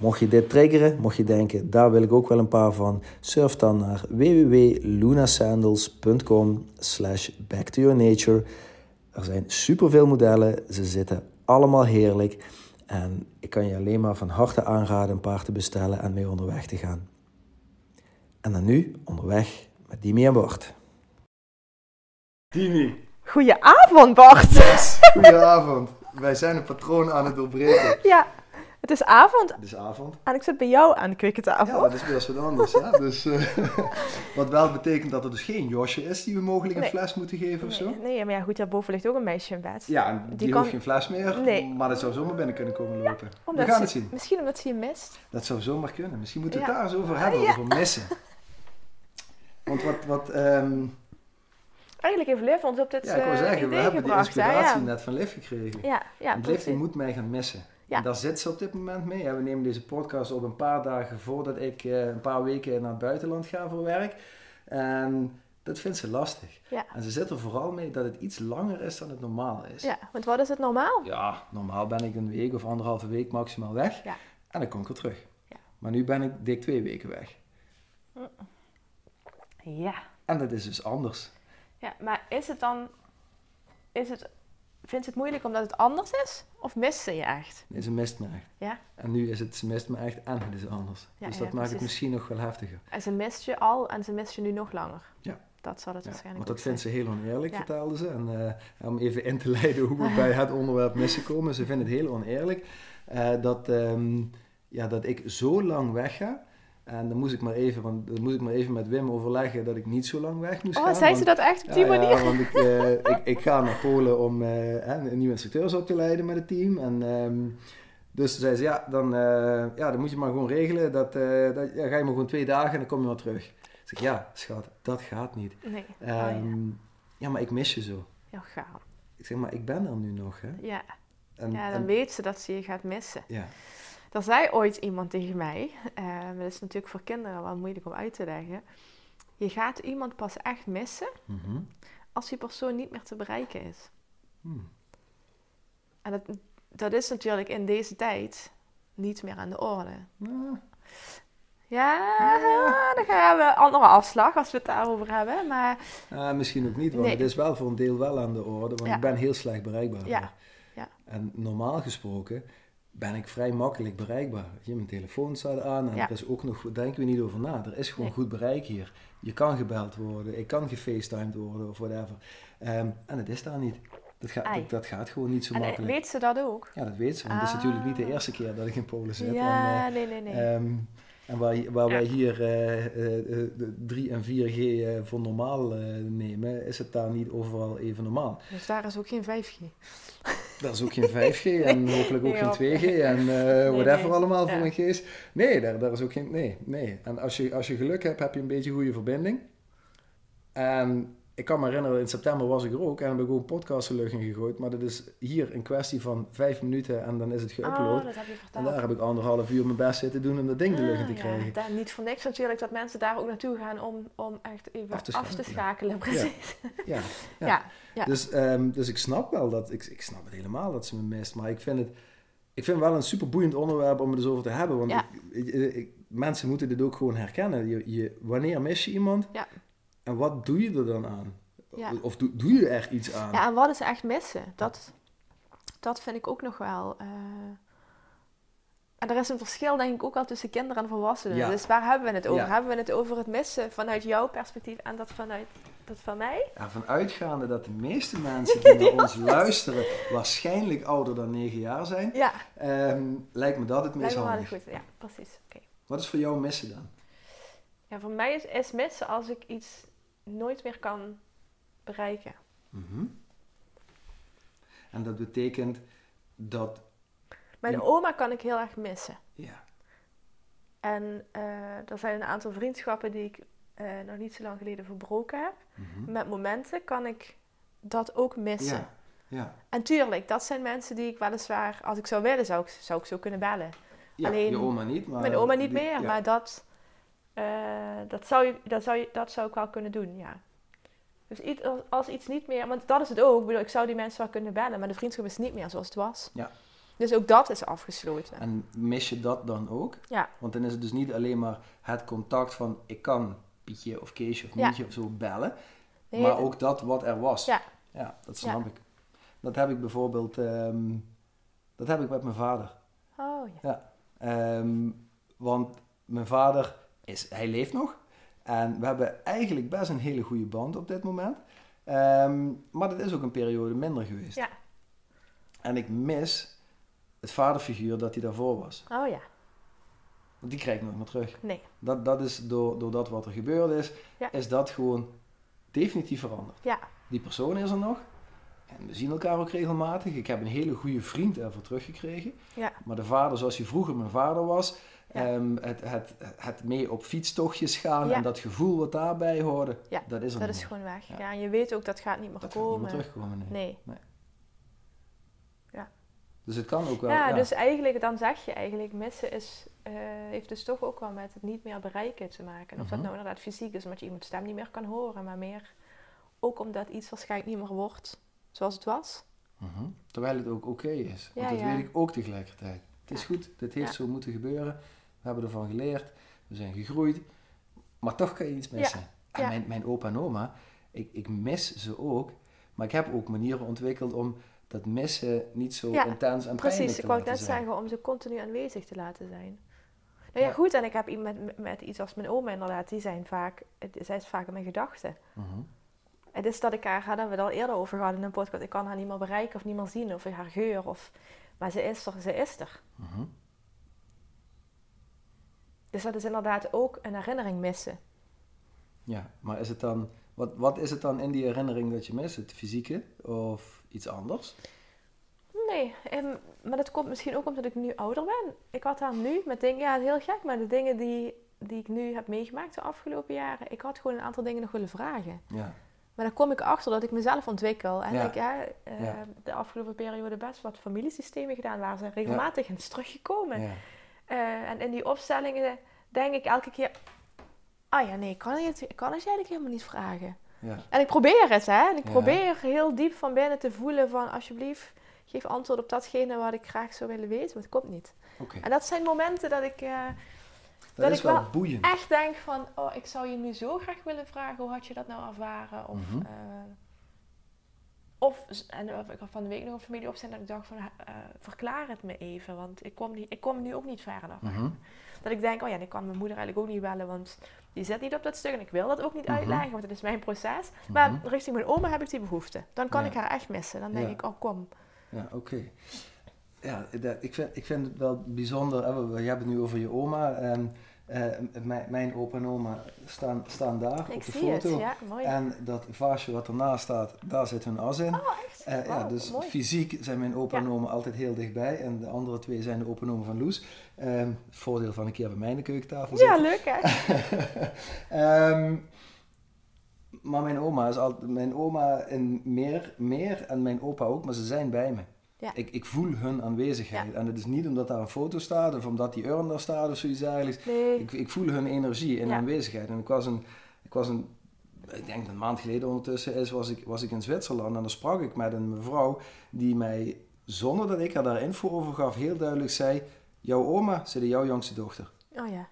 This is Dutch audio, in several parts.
mocht je dit triggeren, mocht je denken, daar wil ik ook wel een paar van, surf dan naar www.lunasandals.com slash back to your nature. Er zijn superveel modellen, ze zitten allemaal heerlijk en ik kan je alleen maar van harte aanraden een paar te bestellen en mee onderweg te gaan. En dan nu onderweg met Dimi en Bart. Dimi. Goedenavond Bart! Goedenavond. Wij zijn een patroon aan het doorbreken. Ja, het is avond Het is avond. en ik zit bij jou aan de keukentafel. Ja, dat is weer eens wat anders. Hè? Dus, eh, wat wel betekent dat er dus geen Josje is die we mogelijk een Nee. fles moeten geven of zo. Nee, nee, maar ja, goed, daarboven ligt ook een meisje in bed. Ja, en die, Die kan- hoeft geen fles meer, Nee. maar dat zou zomaar binnen kunnen komen lopen. Omdat we gaan ze- het zien. Misschien omdat ze je mist. Dat zou zomaar kunnen. Misschien moeten we Ja. het daar eens over hebben, Ja. over missen. Want wat, wat ehm, Eigenlijk heeft Liv ons op dit ja, ik wou eh, zeggen, we hebben die inspiratie net van Liv gekregen. Ja, ja, Liv die moet mij gaan missen. Ja. En daar zit ze op dit moment mee. Ja, we nemen deze podcast op een paar dagen voordat ik eh, een paar weken naar het buitenland ga voor werk. En dat vindt ze lastig. Ja. En ze zit er vooral mee dat het iets langer is dan het normaal is. Ja, want wat is het normaal? Ja, normaal ben ik een week of anderhalve week maximaal weg. Ja. En dan kom ik weer terug. Ja. Maar nu ben ik dik twee weken weg. Ja. En dat is dus anders. Ja, maar is het dan... Is het, vindt ze het moeilijk omdat het anders is? Of mist ze je echt? Nee, ze mist me echt. Ja? En nu is het, ze mist me echt en het is anders. Ja, dus ja, dat maakt het misschien nog wel heftiger. En ze mist je al en ze mist je nu nog langer. Ja. Dat zal het waarschijnlijk want dat vindt ze heel oneerlijk, vertelde ze. En eh, om even in te leiden hoe we bij het onderwerp missen komen. Ze vindt het heel oneerlijk eh, dat, ehm, ja, dat ik zo lang wegga. En dan moest ik maar even, want dan moest ik maar even met Wim overleggen dat ik niet zo lang weg moest Oh, gaan. zei ze dat echt op Ja, die manier? Ja, want ik, eh, ik, ik ga naar Polen om eh, een nieuwe instructeurs op te leiden met het team. En, ehm, dus zei ze, ja dan, eh, ja, dan moet je maar gewoon regelen. Dat, dat, ja, ga je maar gewoon twee dagen en dan kom je maar terug. Ik zeg, ja, schat, dat gaat niet. Nee. Oh, Ehm, ja. maar ik mis je zo. ja. Gaaf. Ik zeg, maar ik ben er nu nog, hè. Ja. En, ja, dan en- weet ze dat ze je gaat missen. ja. Er zei ooit iemand tegen mij, eh, dat is natuurlijk voor kinderen wel moeilijk om uit te leggen. Je gaat iemand pas echt missen Mhm. als die persoon niet meer te bereiken is. Hmm. En dat, dat is natuurlijk in deze tijd niet meer aan de orde. Nou, Ja, dan gaan we een andere afslag als we het daarover hebben. Maar misschien ook niet, want Nee. het is wel voor een deel wel aan de orde. Want Ja. ik ben heel slecht bereikbaar. Ja. Ja. En normaal gesproken ben ik vrij makkelijk bereikbaar. Je, mijn telefoon staat aan en Ja. er is ook nog, daar denken we niet over na. Er is gewoon Nee. goed bereik hier. Je kan gebeld worden, ik kan gefacetimed worden of whatever. Ehm, en het is daar niet. Dat, gaat dat, dat gaat gewoon niet zo en eh, makkelijk. weet ze dat ook? Ja, dat weet ze, want het is natuurlijk niet de Ah. eerste keer dat ik in Polen zit. En, Ja, eh, nee, nee, nee. Ehm, en waar, waar Ja. wij hier eh, eh, de 3 en 4G eh, voor normaal nemen, is het daar niet overal even normaal. Dus daar is ook geen 5G. Dat is ook geen 5G en hopelijk ook Nee, geen op- 2G en eh whatever nee. allemaal voor een geest. Nee, daar, daar is ook geen. Nee, nee. En als je, als je geluk hebt, heb je een beetje goede verbinding. En ik kan me herinneren, in september was ik er ook en heb ik gewoon podcasts lucht in gegooid. Maar dat is hier een kwestie van vijf minuten en dan is het geüpload. Oh, dat heb je verteld. en daar heb ik anderhalf uur mijn best zitten doen om dat ding de lucht in te Ah, krijgen. Ja, daar, niet voor niks natuurlijk dat mensen daar ook naartoe gaan om, om echt even Af te af te, schakelen. Precies. Ja, Ja. ja. Ja, Dus, ehm, dus ik snap wel dat, ik, ik snap het helemaal dat ze me mist. Maar ik vind het, ik vind het wel een super boeiend onderwerp om het dus over te hebben. Want Ja. ik, ik- ik- mensen moeten dit ook gewoon herkennen. Je, je, wanneer mis je iemand? Ja. En wat doe je er dan aan? Ja. Of doe, doe je er iets aan? Ja, en wat is echt missen? Dat, dat vind ik ook nog wel. eh, En er is een verschil, denk ik, ook al tussen kinderen en volwassenen. Ja. Dus waar hebben we het over? Ja. Hebben we het over het missen vanuit jouw perspectief en dat vanuit dat van mij? Ervan uitgaande dat de meeste mensen die naar ons luisteren waarschijnlijk ouder dan 9 jaar zijn, Ja, ehm, lijkt me dat het meest lijkt me handig. goed. Ja, precies. Oké. Wat is voor jou missen dan? Ja, voor mij is, is missen als ik iets nooit meer kan bereiken. Mhm. En dat betekent dat, Mijn oma kan ik heel erg missen. ja, En eh, er zijn een aantal vriendschappen die ik eh, nog niet zo lang geleden verbroken heb. mhm. Met momenten kan ik dat ook missen. ja, ja. En tuurlijk, dat zijn mensen die ik weliswaar, als ik zou willen, zou ik, zou ik zo kunnen bellen. ja Alleen je oma niet, maar... Mijn oma niet die- meer, ja. maar dat, eh, dat, zou je, dat, zou je, dat zou ik wel kunnen doen, ja. Dus iets, als, als iets niet meer, want dat is het ook. Ik, bedoel, ik zou die mensen wel kunnen bellen, maar de vriendschap is niet meer zoals het was. Ja. Dus ook dat is afgesloten. En mis je dat dan ook? Ja. Want dan is het dus niet alleen maar het contact van ik kan Pietje of Keesje of Ja. Mietje of zo bellen, Nee, maar ook dat wat er was. Ja. Ja, dat snap ik. Dat heb ik bijvoorbeeld, ehm, dat heb ik met mijn vader. Oh ja. Ehm, want mijn vader, is, hij leeft nog. En we hebben eigenlijk best een hele goede band op dit moment. Ehm, maar dat is ook een periode minder geweest. Ja. En ik mis het vaderfiguur dat hij daarvoor was. Oh ja. Want die krijg ik nooit meer terug. Nee. Dat, dat is door, door dat wat er gebeurd is, Ja. is dat gewoon definitief veranderd. Ja. Die persoon is er nog. En we zien elkaar ook regelmatig. Ik heb een hele goede vriend ervoor teruggekregen. Ja. Maar de vader zoals hij vroeger mijn vader was. Ja. ehm, het, het, het mee op fietstochtjes gaan Ja. en dat gevoel wat daarbij hoorde. Ja, dat is er Dat niet is meer. gewoon weg. Ja. Ja. en je weet ook dat gaat niet meer Dat gaat niet komen. meer terugkomen. Nee. Nee. Dus het kan ook wel. Ja, ja. dus eigenlijk, dan zeg je eigenlijk, missen is, eh, heeft dus toch ook wel met het niet meer bereiken te maken. Of dat Mhm. nou inderdaad fysiek is, omdat je iemands stem niet meer kan horen, maar meer ook omdat iets waarschijnlijk niet meer wordt zoals het was. Mhm. Terwijl het ook oké is. Want Ja, dat ja. weet ik ook tegelijkertijd. Het is Ja. goed, dit heeft Ja. zo moeten gebeuren. We hebben ervan geleerd. We zijn gegroeid. Maar toch kan je iets missen. En Ja. mijn, mijn opa en oma, ik, ik mis ze ook. Maar ik heb ook manieren ontwikkeld om dat missen niet zo Ja, intens en pijnlijk Precies, te ik wou net zijn. zeggen, om ze continu aanwezig te laten zijn. Nou ja, Ja. goed, en ik heb iemand met, met iets als mijn oma inderdaad, die zijn vaak, het- zij is vaak in mijn gedachten. Mhm. Het is dat ik haar, daar hebben we het al eerder over gehad in een podcast, ik kan haar niet meer bereiken of niet meer zien, of haar geur, of, maar ze is er, ze is er. Mhm. Dus dat is inderdaad ook een herinnering missen. Ja, maar is het dan, wat, wat is het dan in die herinnering dat je mist? Het fysieke of iets anders? Nee, em, maar dat komt misschien ook omdat ik nu ouder ben. Ik had daar nu met dingen, ja, heel gek, maar de dingen die, die ik nu heb meegemaakt de afgelopen jaren, ik had gewoon een aantal dingen nog willen vragen. Ja. Maar dan kom ik achter dat ik mezelf ontwikkel. En Ja. ik ja, eh, Ja. de afgelopen periode best wat familiesystemen gedaan waar ze regelmatig is teruggekomen. Eh, en in die opstellingen denk ik elke keer, ah ja, nee, ik kan het, ik kan het eigenlijk helemaal niet vragen. ja. En ik probeer het, hè. En ik probeer heel diep van binnen te voelen van, alsjeblieft, geef antwoord op datgene wat ik graag zou willen weten, maar het komt niet. En dat zijn momenten dat ik eh, Dat, dat is ik wel, wel boeiend. echt denk van, oh, ik zou je nu zo graag willen vragen, hoe had je dat nou ervaren? Of, eh, of en ik had van de week nog een familieopzet dat ik dacht van, eh, verklaar het me even, want ik kom, niet, ik kom nu ook niet ver enough. Mhm. Dat ik denk, oh ja, ik kan mijn moeder eigenlijk ook niet bellen, want die zit niet op dat stuk en ik wil dat ook niet Mhm. uitleggen, want het is mijn proces. Maar Mhm. richting mijn oma heb ik die behoefte. Dan kan Ja. ik haar echt missen. Dan denk Ja. ik, oh kom. Ja, oké. Ja, dat- ik, vind, ik vind het wel bijzonder. hè, we- Je hebt het nu over je oma. En, eh, mijn, mijn opa en oma staan, staan daar Ik op de het, foto. ja, mooi. En dat vaasje wat ernaast staat, daar zit hun as in. Oh, echt? Eh, ja, dus mooi. fysiek zijn mijn opa en Ja. oma altijd heel dichtbij. En de andere twee zijn de opa en oma van Loes. Ehm, voordeel van een keer bij mij aan de keukentafel Ja, zitten. leuk hè? Ehm, Maar mijn oma is altijd, mijn oma in meer, meer en mijn opa ook, maar ze zijn bij me. Ja. Ik, ik voel hun aanwezigheid. En het is niet omdat daar een foto staat of omdat die urn daar staat of zoiets dergelijks. Nee. Ik, ik voel hun energie en Ja. aanwezigheid. En ik was een, ik was een, ik denk een maand geleden ondertussen is, was ik, was ik in Zwitserland en dan sprak ik met een mevrouw die mij, zonder dat ik haar daar info over gaf, heel duidelijk zei, jouw oma zit in jouw jongste dochter. Oh ja.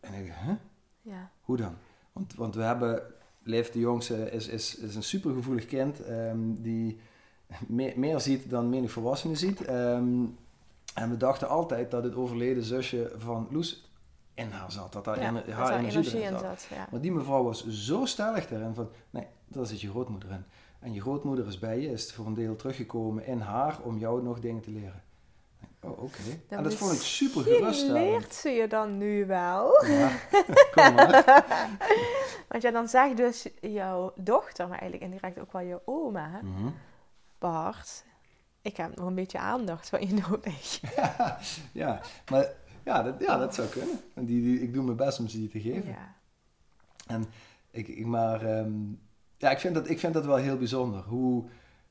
En ik, huh? Ja. Hoe dan? Want, want we hebben, Leef de jongste is, is, is een supergevoelig kind ehm, die meer, meer ziet dan menig volwassenen ziet. Ehm, en we dachten altijd dat het overleden zusje van Loes in haar zat. Dat daar Ja, ener- haar energie, energie erin in zat. zat. Ja. Maar die mevrouw was zo stellig daarin van, nee, daar zit je grootmoeder in. En je grootmoeder is bij je, is voor een deel teruggekomen in haar om jou nog dingen te leren. Oh, oké. En dat vond ik super geruststellend. leert ze je dan nu wel. Ja, kom maar. Want ja, dan zegt dus jouw dochter, maar eigenlijk indirect ook wel je oma, Mhm. Bart, ik heb nog een beetje aandacht van je nodig. ja, maar ja, dat, ja, dat zou kunnen. En die, die, ik doe mijn best om ze die te geven. Ja. En ik, ik, maar ehm, ja, ik, vind dat, ik vind dat wel heel bijzonder. Hoe,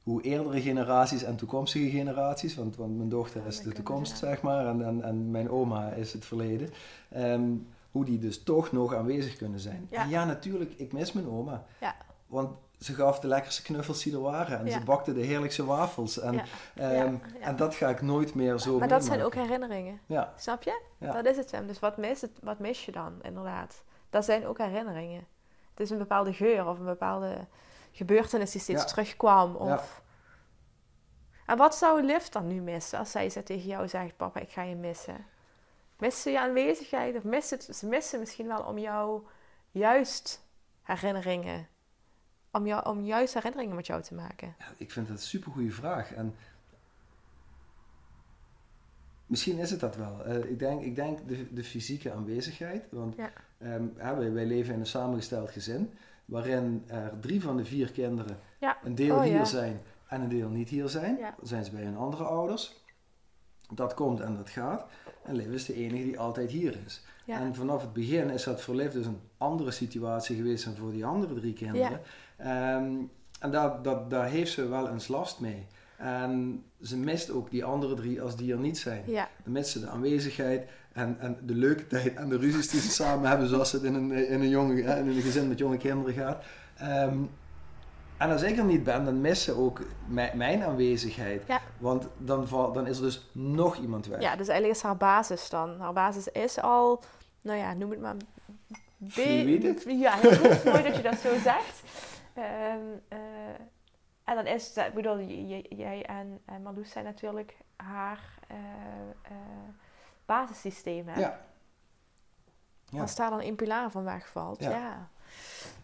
hoe eerdere generaties en toekomstige generaties, want, want mijn dochter is Ja, de toekomst, kunnen, zeg maar, en, en, en mijn oma is het verleden. ehm, hoe die dus toch nog aanwezig kunnen zijn. Ja. Natuurlijk, ik mis mijn oma. Ja. Want ze gaf de lekkerste knuffels die er waren. En Ja. ze bakte de heerlijkste wafels. En, Ja. ehm, Ja, en dat ga ik nooit meer zo Maar dat zijn ook herinneringen, Ja, snap je? Dat is het hem. Dus wat mis, het, wat mis je dan, inderdaad? Dat zijn ook herinneringen. Het is een bepaalde geur of een bepaalde gebeurtenis die steeds terugkwam. Of... Ja. En wat zou Liv dan nu missen als zij ze tegen jou zegt, papa, ik ga je missen? Missen ze je aanwezigheid? Of het, ze missen misschien wel om jou juist herinneringen, om, jou, om juist herinneringen met jou te maken? Ja, ik vind dat een super goede vraag. En misschien is het dat wel. Eh, ik denk, ik denk de, de fysieke aanwezigheid. Want Ja. ehm, wij, wij leven in een samengesteld gezin. Waarin er drie van de vier kinderen een deel Oh, hier zijn en een deel niet hier zijn. Dan zijn ze bij hun andere ouders. Dat komt en dat gaat. En Liv is de enige die altijd hier is. Ja. En vanaf het begin is dat voor Liv dus een andere situatie geweest dan voor die andere drie kinderen. Ehm, en daar, dat, daar heeft ze wel eens last mee. En ze mist ook die andere drie als die er niet zijn. Ja, Dan mist ze de aanwezigheid en, en de leuke tijd en de ruzies die ze samen hebben, zoals het in een, in een, jonge, in een gezin met jonge kinderen gaat. Ehm, en als ik er niet ben, dan missen ze ook mijn, aanwezigheid. Ja. Want dan, dan is er dus nog iemand weg. ja, dus eigenlijk is haar basis dan. Haar basis is al, nou ja, noem het maar... Fluïde? Ja, heel goed. Mooi dat je dat zo zegt. Ehm, eh, en dan is het, ik bedoel, jij en, en Marloes zijn natuurlijk haar eh, eh, basissysteem. Hè? Ja. Ja. Als daar dan een pilaar van wegvalt, Ja.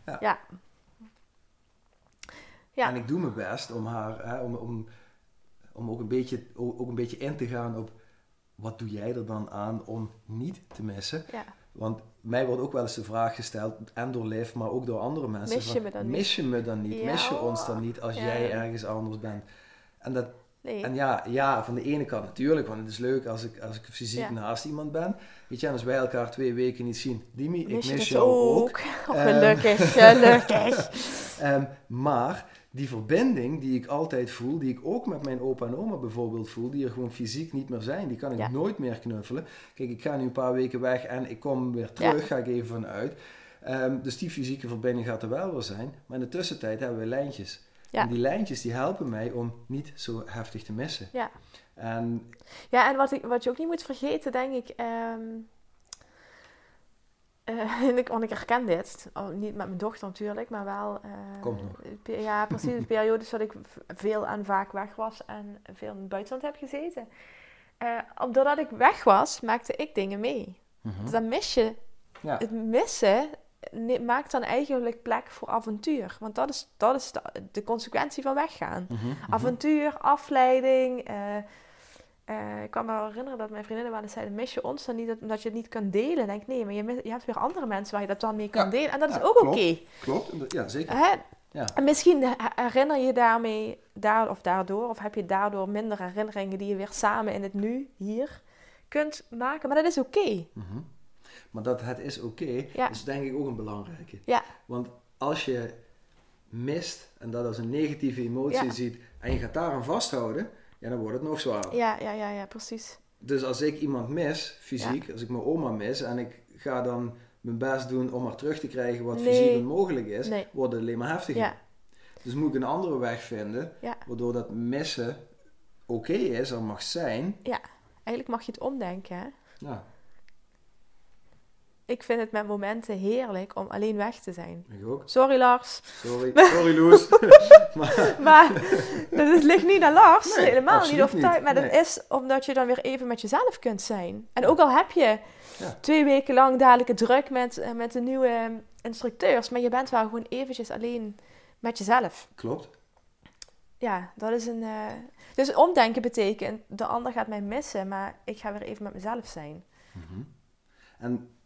ja. Ja. Ja. En ik doe mijn best om haar, hè, om, om, om ook, een beetje, ook een beetje in te gaan op wat doe jij er dan aan om niet te missen. ja. Want mij wordt ook wel eens de vraag gesteld, en door Liv, maar ook door andere mensen. Mis je me dan niet? Mis je me dan niet? Ja. Mis je ons dan niet als jij ergens anders bent? En, dat, Nee. en ja, ja, van de ene kant natuurlijk, want het is leuk als ik, als ik fysiek naast iemand ben. Weet je, en als wij elkaar twee weken niet zien, Dimi, ik mis je mis dat jou ook. ook? Oh, Ehm. gelukkig, gelukkig. Ehm, maar die verbinding die ik altijd voel, die ik ook met mijn opa en oma bijvoorbeeld voel, die er gewoon fysiek niet meer zijn, die kan ik Ja. nooit meer knuffelen. Kijk, ik ga nu een paar weken weg en ik kom weer terug, ga ik even vanuit. Ehm, dus die fysieke verbinding gaat er wel weer zijn. Maar in de tussentijd hebben we lijntjes. Ja. En die lijntjes die helpen mij om niet zo heftig te missen. Ja. En Ja, en wat, ik, wat je ook niet moet vergeten, denk ik. ehm, en ik, want ik herken dit. Oh, niet met mijn dochter natuurlijk, maar wel. eh, Komt nog. Ja, precies. De periodes dat ik veel en vaak weg was en veel in het buitenland heb gezeten. Eh, doordat ik weg was, maakte ik dingen mee. Dus dan mis je. ja, Het missen maakt dan eigenlijk plek voor avontuur. Want dat is, dat is de, de consequentie van weggaan. Mhm, mhm. Avontuur, afleiding. Eh, ik kan me wel herinneren dat mijn vriendinnen wel eens zeiden: mis je ons dan niet dat- omdat je het niet kan delen? Ik denk nee, maar je, mis- je hebt weer andere mensen waar je dat dan mee kan Ja, delen. En dat ja, is ook oké. Klopt, dat- ja zeker. Hè? Ja. En misschien he- herinner je daarmee, daar, of daardoor, of heb je daardoor minder herinneringen die je weer samen in het nu, hier, kunt maken. Maar dat is oké. Mhm. Maar dat het is oké, Ja. is denk ik ook een belangrijke. Ja. Want als je mist en dat als een negatieve emotie ziet en je gaat daaraan vasthouden, ja, dan wordt het nog zwaarder. Ja, ja, ja, ja, precies. Dus als ik iemand mis, fysiek, als ik mijn oma mis en ik ga dan mijn best doen om haar terug te krijgen wat Nee. fysiek onmogelijk is, Nee. wordt het alleen maar heftiger. Ja, Dus moet ik een andere weg vinden, Ja. waardoor dat missen oké is, er mag zijn. ja. Eigenlijk mag je het omdenken, hè. Ja, Ik vind het met momenten heerlijk om alleen weg te zijn. ik ook. Sorry Lars. Sorry, sorry Loes. maar, Maar het ligt niet aan Lars. Nee, helemaal niet overtuigd. niet. Maar dat Nee. is omdat je dan weer even met jezelf kunt zijn. En ook al heb je Ja. twee weken lang dadelijk het druk met, eh, met de nieuwe eh, instructeurs. Maar je bent wel gewoon eventjes alleen met jezelf. klopt. Ja, dat is een... eh, Dus omdenken betekent, de ander gaat mij missen. Maar ik ga weer even met mezelf zijn. Mhm. En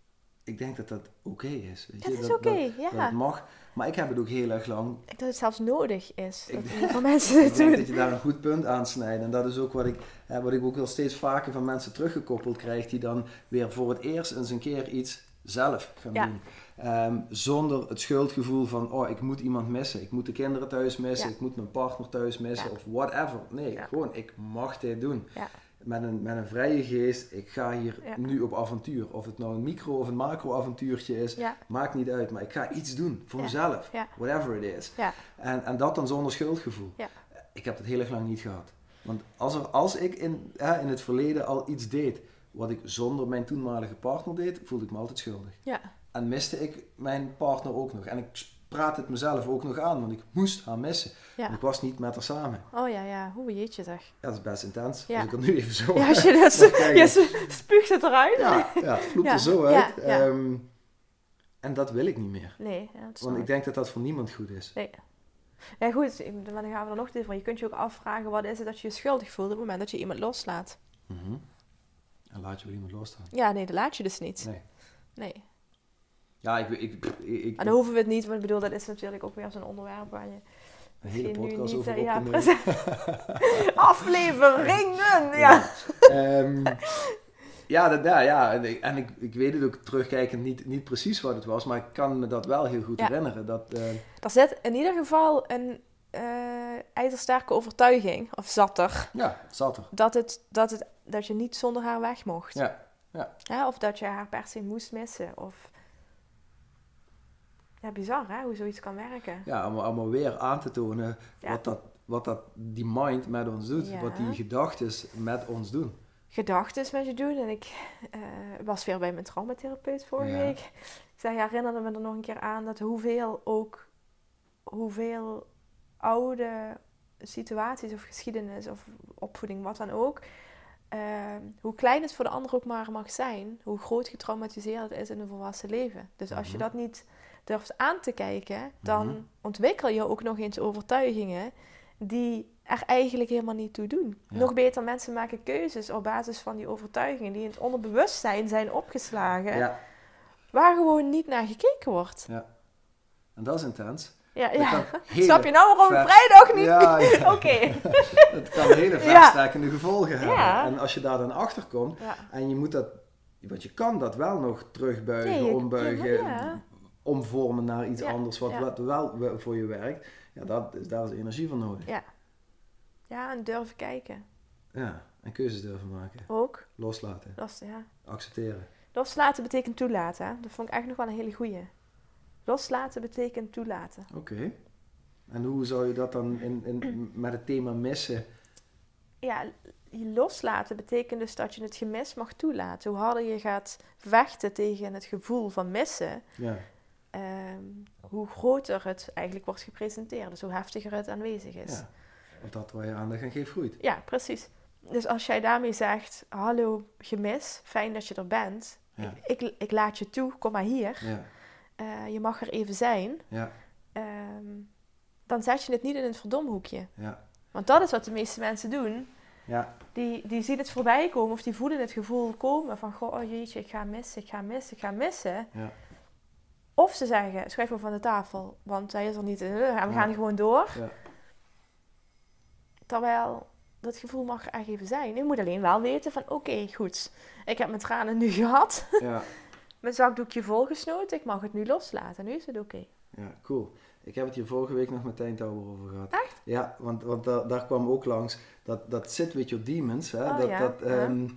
ik denk dat dat oké is. Weet Dat je? is dat, oké, dat, dat ja. het mag. Maar ik heb het ook heel erg lang Ik dat het zelfs nodig is. Ik Dat denk- veel mensen Ik denk doen. dat je daar een goed punt aan snijdt. En dat is ook wat ik, hè, wat ik ook wel steeds vaker van mensen teruggekoppeld krijg, die dan weer voor het eerst eens een keer iets zelf gaan Ja. doen. Ehm, zonder het schuldgevoel van, oh, ik moet iemand missen. Ik moet de kinderen thuis missen. Ja. Ik moet mijn partner thuis missen. Ja. Of whatever. Nee, gewoon, ik mag dit doen. Met een, met een vrije geest, ik ga hier Ja. nu op avontuur. Of het nou een micro of een macro avontuurtje is, Ja, maakt niet uit. Maar ik ga iets doen voor Ja. mezelf. Whatever it is. ja, En, en dat dan zonder schuldgevoel. Ik heb dat heel erg lang niet gehad. Want als, er, als ik in, hè, in het verleden al iets deed wat ik zonder mijn toenmalige partner deed, voelde ik me altijd schuldig. ja. En miste ik mijn partner ook nog. En ik praat het mezelf ook nog aan, want ik moest haar missen. Ja. Want ik was niet met haar samen. Oh ja, ja. Hoe jeetje zeg. Ja, dat is best intens. Ja. Als ik er nu even zo... Ja, als je dat je spuugt het eruit. Ja, ja, het vloept er zo uit. Ehm, en dat wil ik niet meer. Nee, Want ik ik. denk dat dat voor niemand goed is. Ja, goed, dan gaan we er nog dieper. van. Je kunt je ook afvragen, wat is het dat je je schuldig voelt op het moment dat je iemand loslaat? Mhm. En laat je wel iemand losstaan. Ja, nee, dat laat je dus niet. Nee. Nee. Ja, ik... ik, ik, ik En dan hoeven we het niet, want ik bedoel, dat is natuurlijk ook weer zo'n onderwerp waar je een hele podcast over ja, precies. Afleveringen! Ja. Ehm, ja, dat, ja, ja, en, ik, en ik, ik weet het ook terugkijkend niet, niet precies wat het was, maar ik kan me dat wel heel goed Ja. herinneren. Dat, eh, Er zit in ieder geval een eh ijzersterke overtuiging, of zat er, ja, zat er. dat, het, dat, het, dat je niet zonder haar weg mocht. Ja, ja. Ja, of dat je haar per se moest missen. Of... Ja, bizar hè, hoe zoiets kan werken. Ja, om, weer aan te tonen Ja. wat, dat, wat dat die mind met ons doet, Ja. wat die gedachten met ons doen. Gedachten met je doen. En ik eh, was weer bij mijn traumatherapeut vorige Ja. week. Ik zei, herinnerde me er nog een keer aan dat hoeveel ook, hoeveel oude situaties of geschiedenis of opvoeding, wat dan ook. eh, hoe klein het voor de ander ook maar mag zijn, hoe groot getraumatiseerd het is in een volwassen leven. Dus als je Mhm. dat niet durft aan te kijken, dan Mhm. ontwikkel je ook nog eens overtuigingen die er eigenlijk helemaal niet toe doen. Ja. Nog beter, mensen maken keuzes op basis van die overtuigingen die in het onderbewustzijn zijn opgeslagen, Ja, waar gewoon niet naar gekeken wordt. ja. En dat is intens. Ja, Dat ja. Snap je nou waarom ver- vrijdag niet? Ja, ja. Oké. Het kan hele verstrekkende gevolgen hebben. En als je daar dan achter komt. En je moet dat, want je kan dat wel nog terugbuigen, ombuigen. Omvormen naar iets Ja, anders wat, ja. wat wel we- voor je werkt. Ja, dat, daar is energie voor nodig. Ja. Ja, en durven kijken. Ja, en keuzes durven maken. Ook. Loslaten, is, ja. accepteren. Loslaten betekent toelaten. Hè? Dat vond ik eigenlijk nog wel een hele goeie. Loslaten betekent toelaten. Oké. En hoe zou je dat dan in, in, met het thema missen? Ja, je loslaten betekent dus dat je het gemis mag toelaten. Hoe harder je gaat vechten tegen het gevoel van missen, Ja, ehm, hoe groter het eigenlijk wordt gepresenteerd. Dus hoe heftiger het aanwezig is. ja. Want dat waar je aandacht aan geeft groeit. Ja, precies. Dus als jij daarmee zegt, hallo gemis, fijn dat je er bent. Ja, Ik, ik, ik laat je toe, kom maar hier. ja, Eh, je mag er even zijn. ja, Ehm, dan zet je het niet in het verdomhoekje. ja. Want dat is wat de meeste mensen doen. Ja, Die, die zien het voorbij komen of die voelen het gevoel komen van... Goh, oh jeetje, ik ga missen, ik ga missen, ik ga missen. ja, Of ze zeggen, schrijf hem van de tafel, want hij is er niet. eh, en we Ja. gaan gewoon door. ja. Terwijl dat gevoel mag er echt even zijn. Je moet alleen wel weten van, oké, goed. Ik heb mijn tranen nu gehad. ja. Mijn zakdoekje volgesnoten. Ik mag het nu loslaten. Nu is het oké. Ja, cool. Ik heb het hier vorige week nog met Tijn over gehad. Echt? Ja, want, want daar, daar kwam ook langs dat, dat zit with your demons. Hè? Oh, dat, ja, dat, ehm,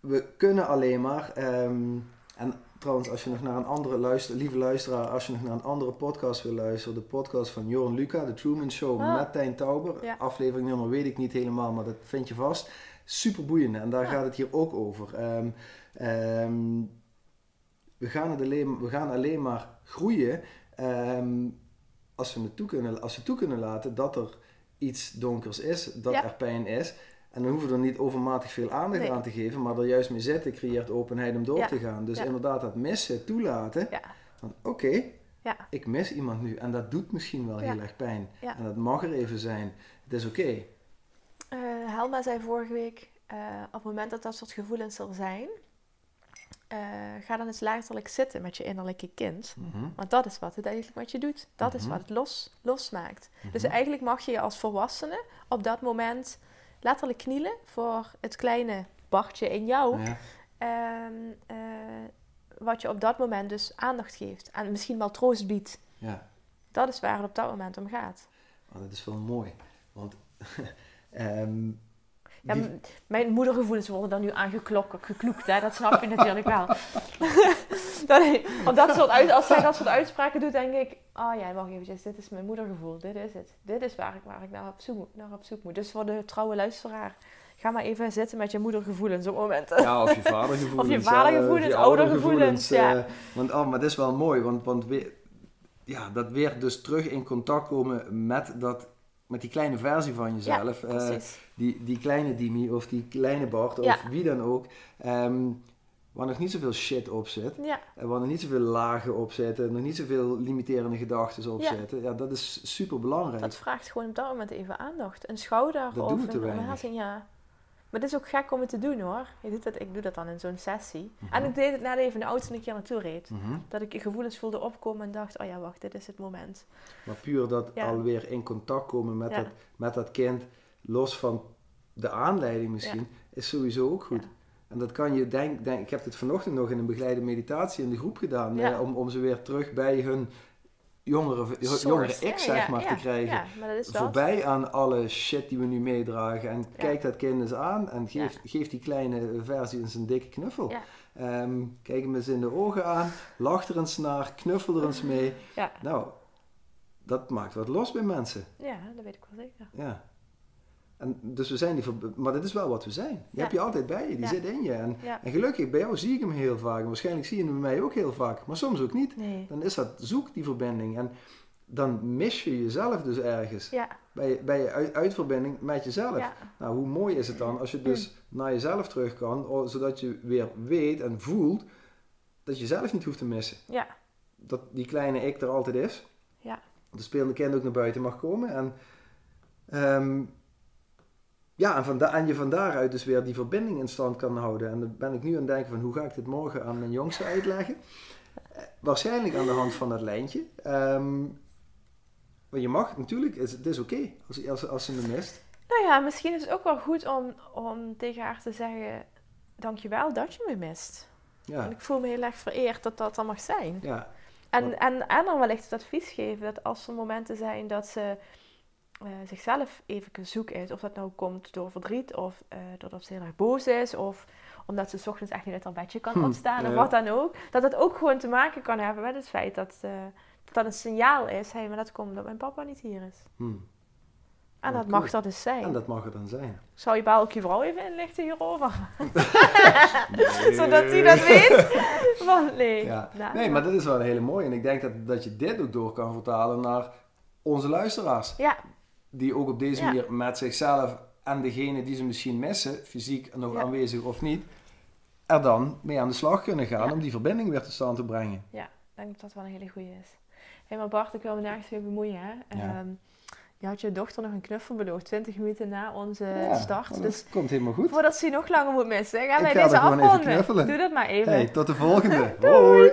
We kunnen alleen maar, ehm, en trouwens als je nog naar een andere luister, lieve luisteraar, als je nog naar een andere podcast wil luisteren, de podcast van Joran Luca, The Truman Show Ah. met Tijn Tauber. Ja. Aflevering nummer weet ik niet helemaal, maar dat vind je vast. Super boeiend en daar Ja. gaat het hier ook over. Ehm, ehm, we, gaan het alleen, we gaan alleen maar groeien ehm, als, we het toe kunnen, als we toe kunnen laten dat er iets donkers is, dat Ja. er pijn is. En dan hoeven we er niet overmatig veel aandacht Nee. aan te geven, maar er juist mee zitten creëert openheid om door Ja. te gaan. Dus Ja. inderdaad dat missen toelaten. Ja. Van oké, Ja. ik mis iemand nu en dat doet misschien wel heel erg pijn. En dat mag er even zijn. Het is oké. Eh, Helma zei vorige week, eh, op het moment dat dat soort gevoelens er zijn, eh, ga dan eens letterlijk zitten met je innerlijke kind. Mhm. Want dat is wat het eigenlijk wat je doet. Dat is Mhm. wat het los, losmaakt. Dus Mhm. eigenlijk mag je je als volwassene op dat moment letterlijk knielen voor het kleine Bartje in jou. Ja. ehm, eh, wat je op dat moment dus aandacht geeft. En misschien wel troost biedt. ja. Dat is waar het op dat moment om gaat. Oh, dat is wel mooi. Want ehm, Ja, die- mijn moedergevoelens worden dan nu aangeklokt, gekloekt, hè? dat snap je natuurlijk wel. dat, want dat soort uit, als zij dat soort uitspraken doet, denk ik, oh ja, wacht eventjes, dit is mijn moedergevoel, dit is het. Dit is waar ik, waar ik naar, op zoek, moet- naar op zoek moet. Dus voor de trouwe luisteraar, ga maar even zitten met je moedergevoelens op momenten. Ja, of je vadergevoelens. Of je vadergevoelens, je oudergevoelens, ja. eh, want, oh, maar dat is wel mooi, want, want weer, ja, dat weer dus terug in contact komen met, dat, met die kleine versie van jezelf. eh, Precies. Die, die kleine Dimi of die kleine Bart of Ja. wie dan ook. ehm, waar nog niet zoveel shit op zit. Ja, En waar nog niet zoveel lagen op zitten. Nog niet zoveel limiterende gedachten op Ja. zitten. Ja, dat is super belangrijk. dat vraagt gewoon op dat moment even aandacht. Een schouder Dat of een omhelzing, ja. Maar het is ook gek om het te doen hoor. Je doet dat, ik doe dat dan in zo'n sessie. Mhm. En ik deed het net even de auto toen ik hier naartoe reed. Mhm. Dat ik gevoelens voelde opkomen en dacht, oh ja, wacht, dit is het moment. Maar puur dat Ja. alweer in contact komen met, dat, met dat kind, los van de aanleiding misschien, is sowieso ook goed. Ja. En dat kan je, denk, denk, ik heb dit vanochtend nog in een begeleide meditatie in de groep gedaan, Ja. hè, om, om ze weer terug bij hun jongere, Source, jongere ik, zeg maar, te krijgen. Ja, maar dat is dat. Voorbij aan alle shit die we nu meedragen. En kijk dat kind eens aan en geef, geef die kleine versie eens een dikke knuffel. Ehm, kijk hem eens in de ogen aan, lach er eens naar, knuffel er eens mee. Nou, dat maakt wat los bij mensen. ja, dat weet ik wel zeker. Ja. En dus we zijn die maar dit is wel wat we zijn. Die Ja. heb je altijd bij je, die Ja. zit in je. En, Ja. en gelukkig, bij jou zie ik hem heel vaak. En waarschijnlijk zie je hem bij mij ook heel vaak, maar soms ook niet. Nee. Dan is dat zoek die verbinding. En dan mis je jezelf dus ergens. Ja, Bij, bij je uit, uitverbinding met jezelf. ja, Nou, hoe mooi is het dan als je dus naar jezelf terug kan, zodat je weer weet en voelt dat je zelf niet hoeft te missen. ja, Dat die kleine ik er altijd is. ja. de spelende kind ook naar buiten mag komen. En, ehm, ja, en, van da- en je van daaruit dus weer die verbinding in stand kan houden. En dan ben ik nu aan het denken van hoe ga ik dit morgen aan mijn jongste uitleggen. Eh, waarschijnlijk aan de hand van dat lijntje. Ehm, maar je mag natuurlijk, is, het is oké als, als, als ze me mist. Nou ja, misschien is het ook wel goed om, om tegen haar te zeggen... Dankjewel dat je me mist. Ja, En ik voel me heel erg vereerd dat dat dan mag zijn. ja, En, en, en dan wellicht het advies geven dat als er momenten zijn dat ze eh, zichzelf even zoek is, of dat nou komt door verdriet, of eh, doordat ze heel erg boos is, of omdat ze 's ochtends echt niet uit haar bedje kan Hm, opstaan, of ja. wat dan ook, dat het ook gewoon te maken kan hebben met het feit dat, eh, dat dat een signaal is, hé, maar dat komt omdat mijn papa niet hier is. hm. En dat cool. mag dat dus zijn. en dat mag er dan zijn. Zou je bij elke vrouw even inlichten hierover? Zodat hij dat weet? Want nee. Ja. Nou, Nee, maar dat is wel een hele mooie. En ik denk dat, dat je dit ook door kan vertalen naar onze luisteraars. Ja, die ook op deze Ja. manier met zichzelf en degene die ze misschien missen, fysiek nog Ja. aanwezig of niet, er dan mee aan de slag kunnen gaan Ja. om die verbinding weer tot stand te brengen. ik denk dat dat wel een hele goede is. Hé, maar Bart, ik wil me nergens mee bemoeien. Hè? Ja. Ehm, je had je dochter nog een knuffel beloofd, 20 minuten na onze Ja, start. maar Dus dat komt helemaal goed. voordat ze nog langer moet missen, gaan Ik wij ga deze afronden. Doe dat maar even. Hey, tot de volgende. Hoi.